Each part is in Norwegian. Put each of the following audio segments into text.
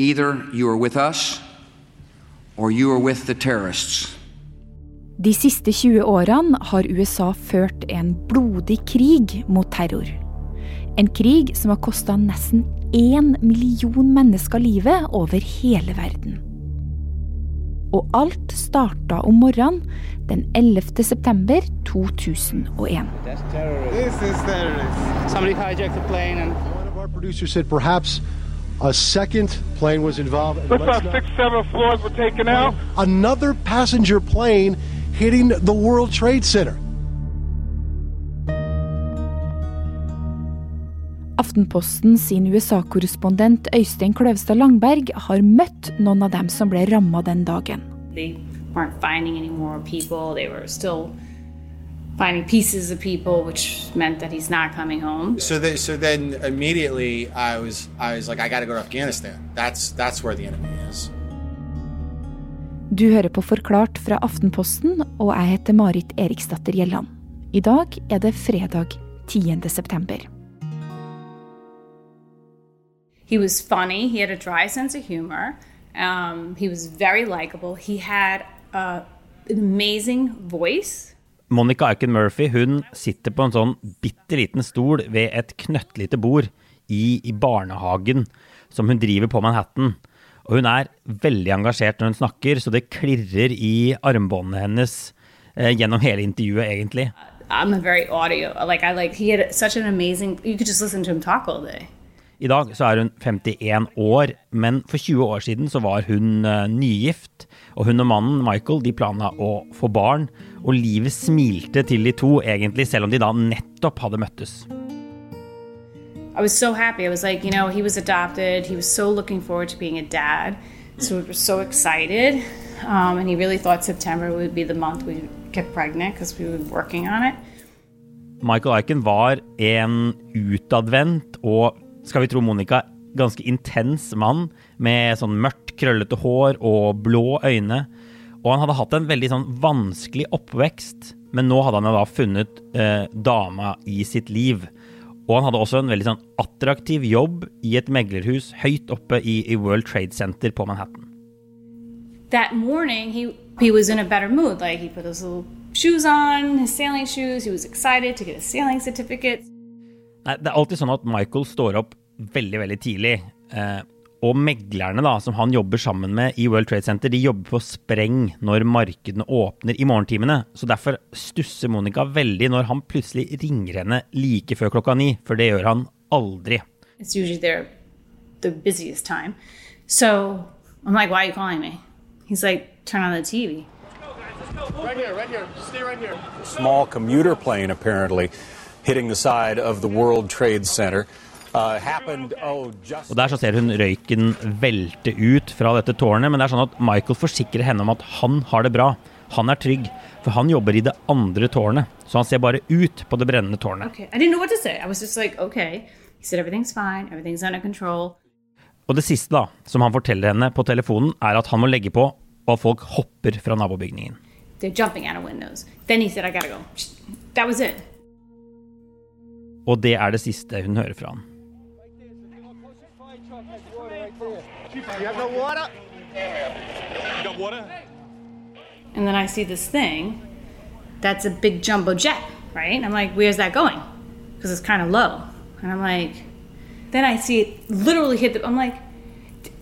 Either you are with us, or you are with the terrorists. De siste 20 årene har USA ført en blodig krig mot terror. En krig som har kosta nesten én million mennesker livet over hele verden. Og alt starta om morgenen den 11. september 2001. This is terrorist. Somebody hijacked the plane and One of our producers said perhaps a second plane was involved. like not- six, seven floors were taken out. Another passenger plane hitting the World Trade Center. Aftenposten sin USA-korrespondent Øystein Kløvstad Langberg har møtt noen av dem som ble ramma den dagen. They weren't finding any more people. They were still finding pieces of people, which meant that he's not coming home. So, th- so then immediately I was, I was like, I got to go to Afghanistan. That's that's where the enemy is. Du hører på Forklart fra Aftenposten, og jeg heter Marit Eriksdatter Gjelland. I dag er det fredag 10. september. He was funny. He had a dry sense of humor. Um, he was very likable. He had uh, an amazing voice. Monica Aiken Murphy hun sitter på en sånn bitte liten stol ved et knøttlite bord i, i barnehagen som hun driver på Manhattan. Og hun er veldig engasjert når hun snakker, så det klirrer i armbåndene hennes eh, gjennom hele intervjuet, egentlig. I'm very audio. Like I like. He had such an amazing. You could just listen to him talk all day. I dag så er hun 51 år, men for 20 år siden så var hun eh, nygift. Og hun og mannen Michael de planla å få barn, og livet smilte til de to, egentlig, selv om de da nettopp hadde møttes. I was so happy. I was like, you know, he was adopted. He was so looking forward to being a dad. So we were so excited. Um, and he really thought September would be the month we get pregnant because we were working on it. Michael Eichen var en utadvendt og, skal vi tro Monica, ganske intens mann med sånn mørkt, krøllete hår og blå øyne. Og han hadde hatt en veldig sånn vanskelig oppvekst, men nå hadde han da funnet eh, dama i sitt liv. Og han hadde også en veldig sånn attraktiv jobb i et meglerhus høyt oppe i, i World Trade Center på Manhattan. That morning, he, he was in a better mood. Like, he put his little shoes on, his sailing shoes. He was excited to get his sailing certificate. Nei, det er alltid sånn at Michael står opp veldig, veldig tidlig. Eh, og meglerne da, som han jobber sammen med i World Trade Center, de jobber på spreng når markedene åpner i morgentimene. Så derfor stusser Monica veldig når han plutselig ringer henne like før klokka ni, for det gjør han aldri. It's usually their the busiest time. So I'm like, why are you calling me? He's like, turn on the TV. Right here, right here. Stay right here. small commuter plane apparently hitting the side of the World Trade Center. Uh, happened, oh, just Og der så ser hun røyken velte ut fra dette tårnet, men det er sånn at Michael forsikrer henne om at han har det bra. Han er trygg, for han jobber i det andre tårnet, så han ser bare ut på det brennende tårnet. Okay. I didn't know what to say. I was just like, okay. He said, everything's fine. Everything's under control. Og det siste da, som han forteller henne på telefonen, er at han må legge på, og at folk hopper fra nabobygningen. They're jumping out of windows. Then he said, I gotta go. That was it. Og det er det siste hun hører fra han. And then I see this thing that's a big jumbo jet, right? I'm like, where's that going? Because it's kind of low. And I'm like, then I see it literally hit the. I'm like,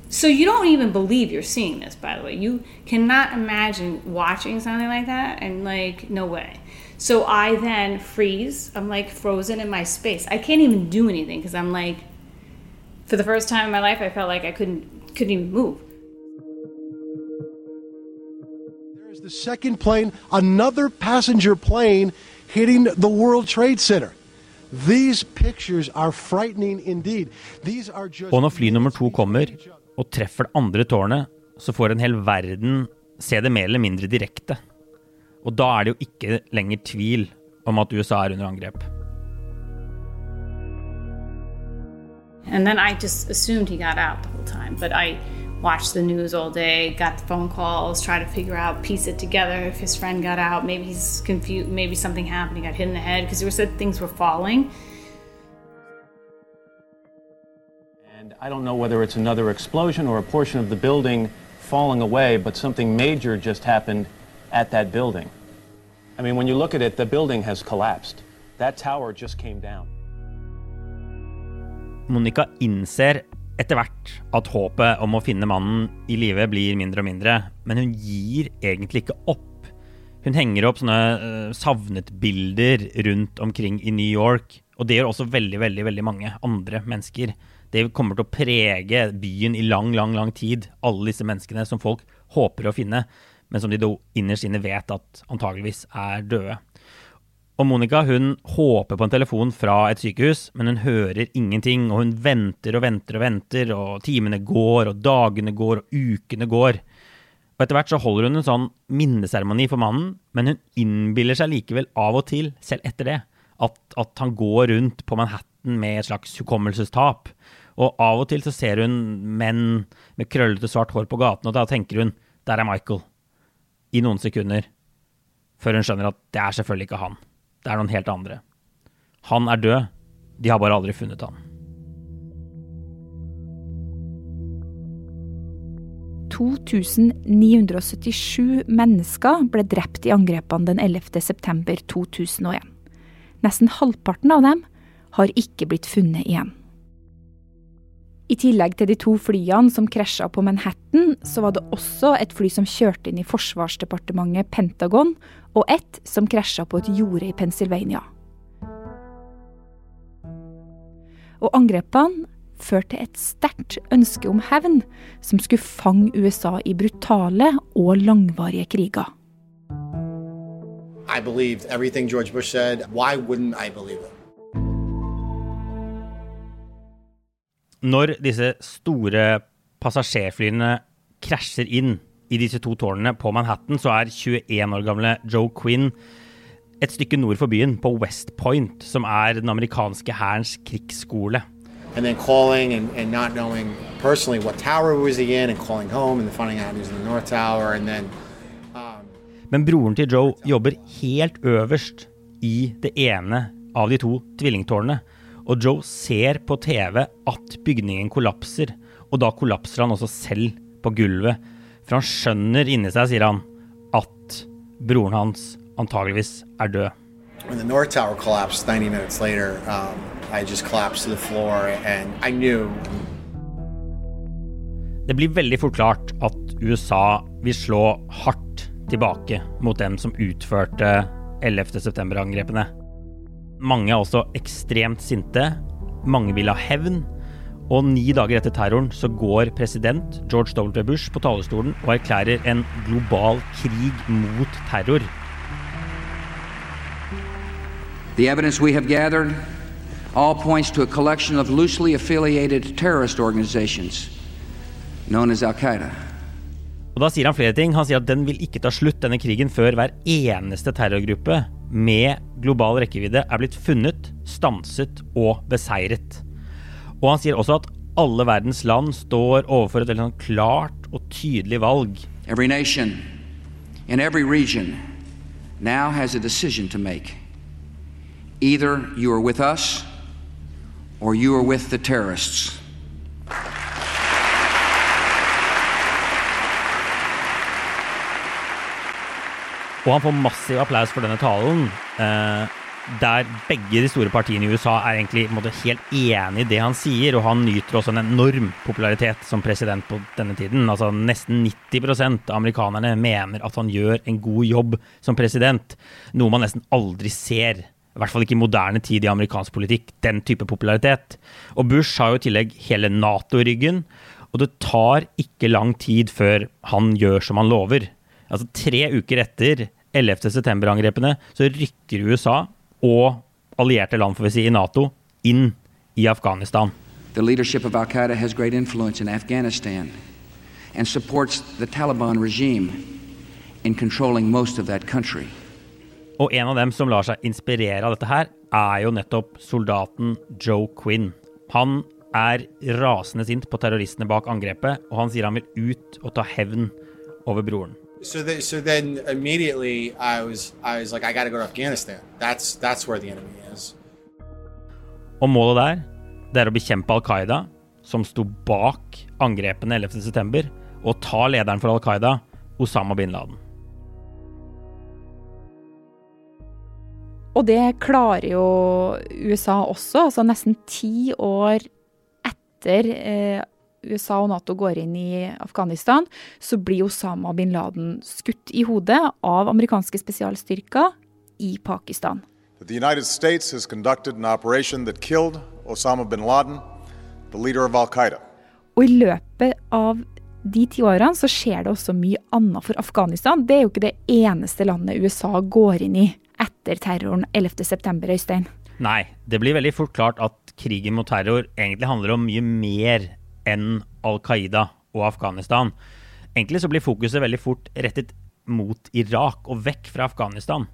so you don't even believe you're seeing this, by the way. You cannot imagine watching something like that and like, no way. So I then freeze. I'm like frozen in my space. I can't even do anything because I'm like, for the first time in my life, I felt like I couldn't couldn't even move. There's the second plane, another passenger plane hitting the World Trade Center. These pictures are frightening indeed. These are just Og når fly nummer to kommer og treffer det andre tårnet, så får en hel verden se det mer eller mindre direkte. Og da er det jo ikke lenger tvil om at USA er under angrep. And then I just assumed he got out the whole time. But I watched the news all day, got the phone calls, tried to figure out, piece it together. If his friend got out, maybe he's confused, maybe something happened, he got hit in the head because there said things were falling. And I don't know whether it's another explosion or a portion of the building falling away, but something major just happened at that building. I mean, when you look at it, the building has collapsed. That tower just came down. Monica innser etter hvert at håpet om å finne mannen i live blir mindre og mindre, men hun gir egentlig ikke opp. Hun henger opp sånne uh, savnet-bilder rundt omkring i New York, og det gjør også veldig, veldig, veldig mange andre mennesker. Det kommer til å prege byen i lang, lang, lang tid, alle disse menneskene som folk håper å finne, men som de da innerst inne vet at antageligvis er døde. Og Monica hun håper på en telefon fra et sykehus, men hun hører ingenting. Og hun venter og venter og venter, og timene går, og dagene går, og ukene går. Og Etter hvert så holder hun en sånn minneseremoni for mannen, men hun innbiller seg likevel av og til, selv etter det, at, at han går rundt på Manhattan med et slags hukommelsestap. Og av og til så ser hun menn med krøllete svart hår på gaten, og da tenker hun der er Michael. I noen sekunder. Før hun skjønner at det er selvfølgelig ikke han. Det er noen helt andre. Han er død. De har bare aldri funnet han. 2977 mennesker ble drept i angrepene den 11. september 2001. Nesten halvparten av dem har ikke blitt funnet igjen. I tillegg til de to flyene som krasja på Manhattan, så var det også et fly som kjørte inn i forsvarsdepartementet Pentagon, og ett som krasja på et jorde i Pennsylvania. Og angrepene førte til et sterkt ønske om hevn, som skulle fange USA i brutale og langvarige kriger. I believed everything George Bush said. Why wouldn't I believe it? Når disse store passasjerflyene krasjer inn i disse to tårnene på Manhattan, så er 21 år gamle Joe Quinn et stykke nord for byen, på West Point, som er den amerikanske hærens krigsskole. And then calling and, and not knowing personally what tower was he in, and calling home and finding out he was in the North Tower, and then um, Men broren til Joe jobber helt øverst i det ene av de to tvillingtårnene. Og Joe ser på TV at bygningen kollapser, og da kollapser han også selv på gulvet. For han skjønner inni seg, sier han, at broren hans antageligvis er død. when the North Tower collapsed 90 minutes later, um, I just collapsed to the floor, and I knew Det blir veldig fort klart at USA vil slå hardt tilbake mot dem som utførte 11. Mange er også ekstremt sinte. Mange vil ha hevn. Og ni dager etter terroren så går president George W. Bush på talerstolen og erklærer en global krig mot terror. The evidence we have gathered all points to a collection of loosely affiliated terrorist organizations known as Al Qaeda. Og Da sier han flere ting. Han sier at den vil ikke ta slutt, denne krigen, før hver eneste terrorgruppe med global rekkevidde er blitt funnet, stanset og beseiret. Og han sier også at alle verdens land står overfor et veldig sånn klart og tydelig valg. Every nation in every region now has a decision to make. Either you are with us or you are with the terrorists. Og han får massiv applaus for denne talen, eh, der begge de store partiene i USA er egentlig måte, helt enig i det han sier, og han nyter også en enorm popularitet som president på denne tiden. Altså Nesten 90% av amerikanerne mener at han gjør en god jobb som president, noe man nesten aldri ser. I hvert fall ikke i moderne tid i amerikansk politikk, den type popularitet. Og Bush har jo i tillegg hele Nato i ryggen, og det tar ikke lang tid før han gjør som han lover. Altså Tre uker etter 11. september-angrepene så rykker USA og allierte land får vi si, i Nato inn i Afghanistan. The leadership of Al Qaeda has great influence in Afghanistan and supports the Taliban regime in controlling most of that country. Og en av dem som lar seg inspirere av dette her, er jo nettopp soldaten Joe Quinn. Han er rasende sint på terroristene bak angrepet, og han sier han vil ut og ta hevn over broren. So. The, so then immediately I was I was like, I got to go to Afghanistan. That's that's where the enemy is. Og målet der, det er å bekjempe Al Qaida, som sto bak angrepene 11.9., og ta lederen for Al Qaida, Osama bin Laden. Og det klarer jo USA også. Altså nesten ti år etter eh, USA og Nato går inn i Afghanistan, så blir Osama bin Laden skutt i hodet av amerikanske spesialstyrker i Pakistan. The United States has conducted an operation that killed Osama bin Laden, the leader of Al Qaida. Og i løpet av de ti årene så skjer det også mye annet for Afghanistan. Det er jo ikke det eneste landet USA går inn i etter terroren 11.9., Øystein. Nei, det blir veldig fort klart at krigen mot terror egentlig handler om mye mer enn Al Qaida og Afghanistan. Egentlig så blir fokuset veldig fort rettet mot Irak og vekk fra Afghanistan.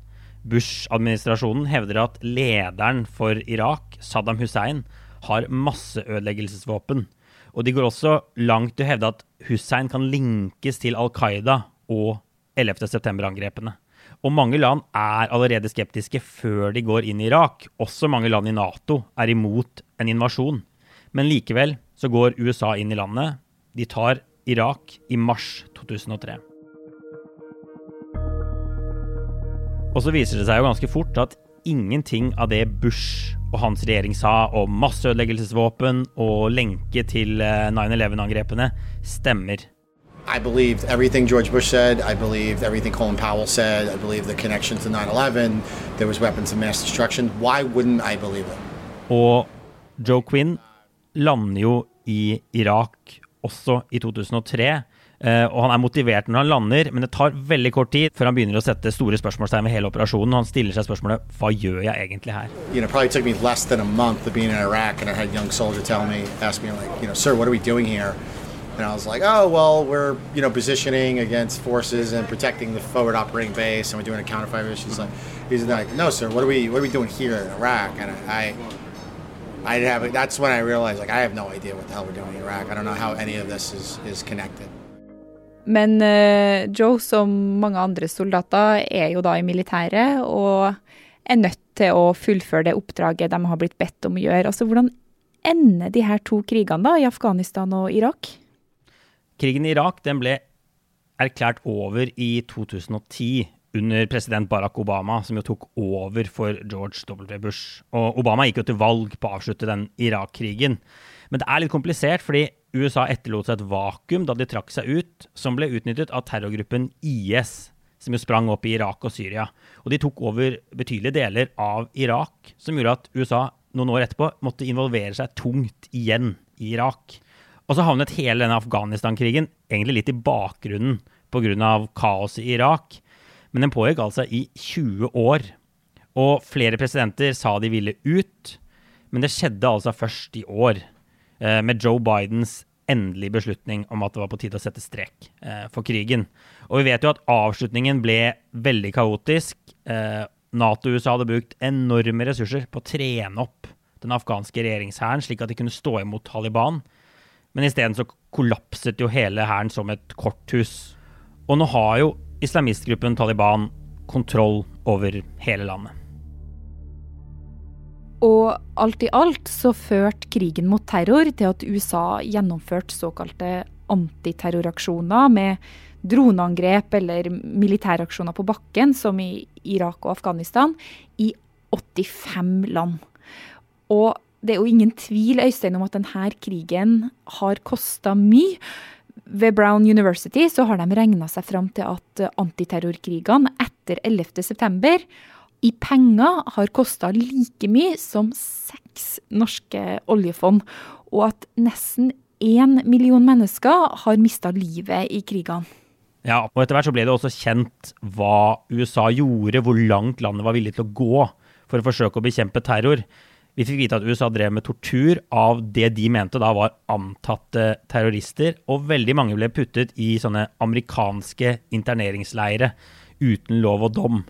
Bush-administrasjonen hevder at lederen for Irak, Saddam Hussein, har masseødeleggelsesvåpen. Og de går også langt til å hevde at Hussein kan linkes til Al Qaida og 11. september-angrepene. Og mange land er allerede skeptiske før de går inn i Irak. Også mange land i Nato er imot en invasjon. Men likevel så går USA inn i landet. De tar Irak i mars 2003. Og så viser det seg jo ganske fort at ingenting av det Bush og hans regjering sa om masseødeleggelsesvåpen og lenke til 9-11-angrepene, stemmer. I believed everything George Bush said. I believed everything Colin Powell said. I believed the connection to 9 11. There was weapons of mass destruction. Why wouldn't I believe it? Og Joe Quinn lander jo i Irak også i 2003. Uh, og han er motivert når han lander, men det tar veldig kort tid før han begynner å sette store spørsmålstegn ved hele operasjonen. Og han stiller seg spørsmålet hva gjør jeg egentlig her? You know, probably took me less than a month of being in Iraq, and I soldier tell me, ask me like, you know, sir, what are we doing here? And I was like, oh well, we're you know positioning against forces and protecting the forward operating base, and we're doing a counterfire. She's like, he's like, no, sir, what are we what are we doing here in Iraq? And I, I have that's when I realized like I have no idea what the hell we're doing in Iraq. I don't know how any of this is is connected. Men uh, Joe, som mange andre soldater, er jo da i militæret og er nødt til å fullføre det oppdraget de har blitt bedt om å gjøre. Altså, Hvordan ender de her to krigene da, i Afghanistan og Irak? Krigen i Irak den ble erklært over i 2010 under president Barack Obama, som jo tok over for George W. Bush. Og Obama gikk jo til valg på å avslutte den Irak-krigen. Men det er litt komplisert, fordi USA etterlot seg et vakuum da de trakk seg ut, som ble utnyttet av terrorgruppen IS, som jo sprang opp i Irak og Syria. Og de tok over betydelige deler av Irak, som gjorde at USA noen år etterpå måtte involvere seg tungt igjen i Irak. Og så havnet hele denne Afghanistan-krigen egentlig litt i bakgrunnen pga. kaoset i Irak. Men den pågikk altså i 20 år. Og flere presidenter sa de ville ut, men det skjedde altså først i år. Eh, med Joe Bidens endelige beslutning om at det var på tide å sette strek eh, for krigen. Og vi vet jo at avslutningen ble veldig kaotisk. Eh, Nato og USA hadde brukt enorme ressurser på å trene opp den afghanske regjeringshæren, slik at de kunne stå imot Taliban. Men isteden så kollapset jo hele hæren som et korthus. Og nå har jo islamistgruppen Taliban kontroll over hele landet. Og alt i alt så førte krigen mot terror til at USA gjennomførte såkalte antiterroraksjoner med droneangrep eller militæraksjoner på bakken, som i Irak og Afghanistan, i 85 land. Og det er jo ingen tvil Øystein, om at denne krigen har kosta mye. Ved Brown University så har de regna seg fram til at antiterrorkrigene etter 11.9 i penger har kosta like mye som seks norske oljefond, og at nesten én million mennesker har mista livet i krigene. Ja, og etter hvert så ble det også kjent hva USA gjorde, hvor langt landet var villig til å gå for å forsøke å bekjempe terror. Vi fikk vite at USA drev med tortur av det de mente da var antatte terrorister, og veldig mange ble puttet i sånne amerikanske interneringsleire uten lov og dom.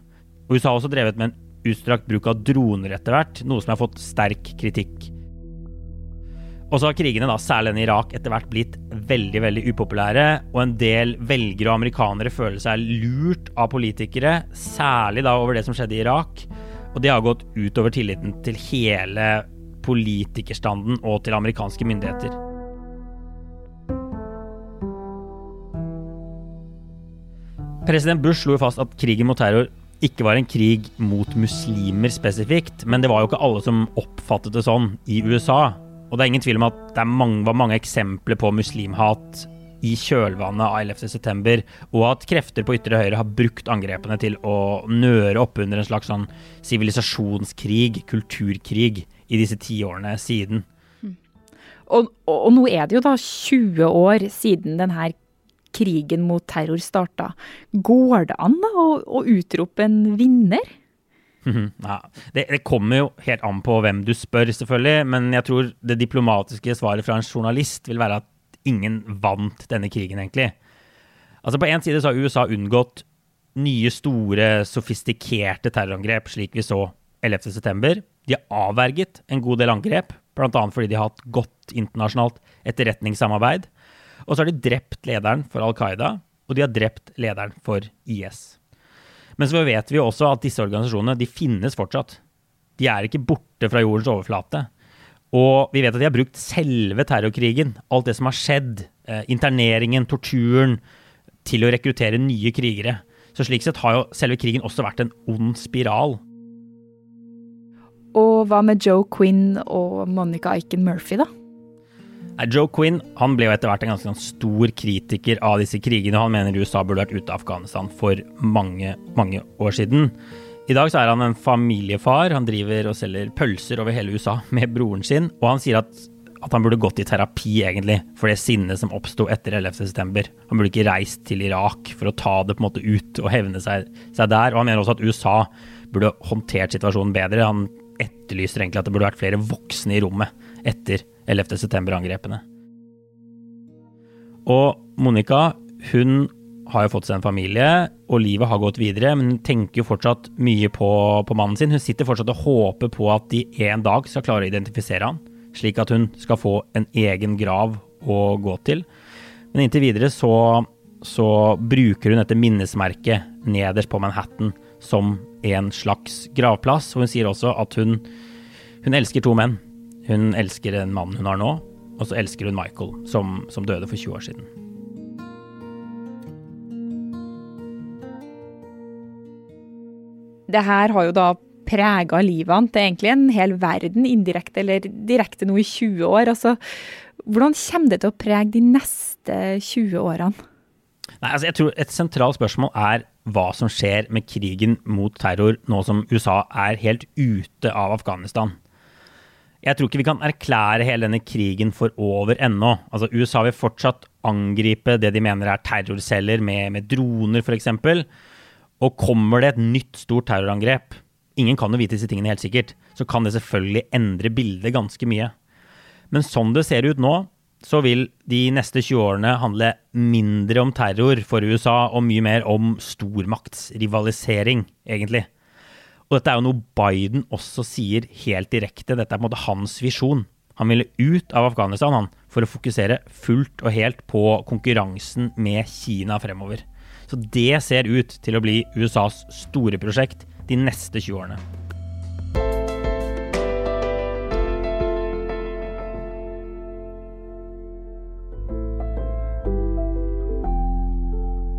Og USA har også drevet med en utstrakt bruk av droner etter hvert, noe som har fått sterk kritikk. Og så har krigene, da, særlig den i Irak, etter hvert blitt veldig veldig upopulære. Og en del velgere og amerikanere føler seg lurt av politikere, særlig da over det som skjedde i Irak. Og det har gått utover tilliten til hele politikerstanden og til amerikanske myndigheter. President Bush slo fast at krigen mot terror ikke var en krig mot muslimer spesifikt, men det var jo ikke alle som oppfattet det sånn i USA. Og det er ingen tvil om at det mange, var mange eksempler på muslimhat i kjølvannet av 11.9, og at krefter på ytre høyre har brukt angrepene til å nøre opp under en slags sånn sivilisasjonskrig, kulturkrig, i disse tiårene siden. Og, og, og, nå er det jo da 20 år siden denne krigen mot terror starta. Går det an da å, å utrope en vinner? Ja, det, det, kommer jo helt an på hvem du spør, selvfølgelig. Men jeg tror det diplomatiske svaret fra en journalist vil være at ingen vant denne krigen, egentlig. Altså På én side så har USA unngått nye, store, sofistikerte terrorangrep, slik vi så 11.9. De har avverget en god del angrep, bl.a. fordi de har hatt godt internasjonalt etterretningssamarbeid. Og så har de drept lederen for Al Qaida, og de har drept lederen for IS. Men så vet vi også at disse organisasjonene de finnes fortsatt. De er ikke borte fra jordens overflate. Og vi vet at de har brukt selve terrorkrigen, alt det som har skjedd, eh, interneringen, torturen, til å rekruttere nye krigere. Så slik sett har jo selve krigen også vært en ond spiral. Og hva med Joe Quinn og Monica Aiken Murphy, da? Joe Quinn han ble jo etter hvert en ganske stor kritiker av disse krigene. Han mener USA burde vært ute av Afghanistan for mange, mange år siden. I dag så er han en familiefar. Han driver og selger pølser over hele USA med broren sin. Og han sier at, at han burde gått i terapi, egentlig, for det sinnet som oppsto etter 11.9. Han burde ikke reist til Irak for å ta det på en måte ut og hevne seg, seg der. Og han mener også at USA burde håndtert situasjonen bedre. Han etterlyser egentlig at det burde vært flere voksne i rommet etter 11.9-angrepene. Og Monica, hun har jo fått seg en familie, og livet har gått videre, men hun tenker jo fortsatt mye på, på, mannen sin. Hun sitter fortsatt og håper på at de en dag skal klare å identifisere han, slik at hun skal få en egen grav å gå til. Men inntil videre så, så bruker hun dette minnesmerket nederst på Manhattan som en slags gravplass. Og hun sier også at hun, hun elsker to menn. Hun elsker den mannen hun har nå, og så elsker hun Michael, som, som døde for 20 år siden. Det her har jo da prega livet til egentlig en hel verden, indirekte eller direkte nå i 20 år. Altså, hvordan kommer det til å prege de neste 20 årene? Nei, altså jeg tror Et sentralt spørsmål er hva som skjer med krigen mot terror nå som USA er helt ute av Afghanistan. Jeg tror ikke vi kan erklære hele denne krigen for over ennå. Altså, USA vil fortsatt angripe det de mener er terrorceller med, med droner, f.eks. Og kommer det et nytt stort terrorangrep, ingen kan jo vite disse tingene helt sikkert, så kan det selvfølgelig endre bildet ganske mye. Men sånn det ser ut nå, så vil de neste 20 årene handle mindre om terror for USA og mye mer om stormaktsrivalisering, egentlig. Og dette er jo noe Biden også sier helt direkte. Dette er på en måte hans visjon. Han ville ut av Afghanistan han, for å fokusere fullt og helt på konkurransen med Kina fremover. Så det ser ut til å bli USAs store prosjekt de neste 20 årene.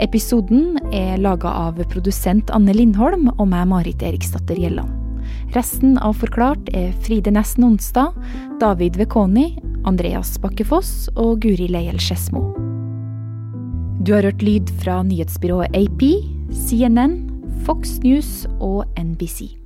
Episoden er laga av produsent Anne Lindholm og meg, Marit Eriksdatter Gjelland. Resten av Forklart er Fride Næss Onsdag, David Vekoni, Andreas Bakkefoss og Guri Leiel Skedsmo. Du har hørt lyd fra nyhetsbyrået AP, CNN, Fox News og NBC.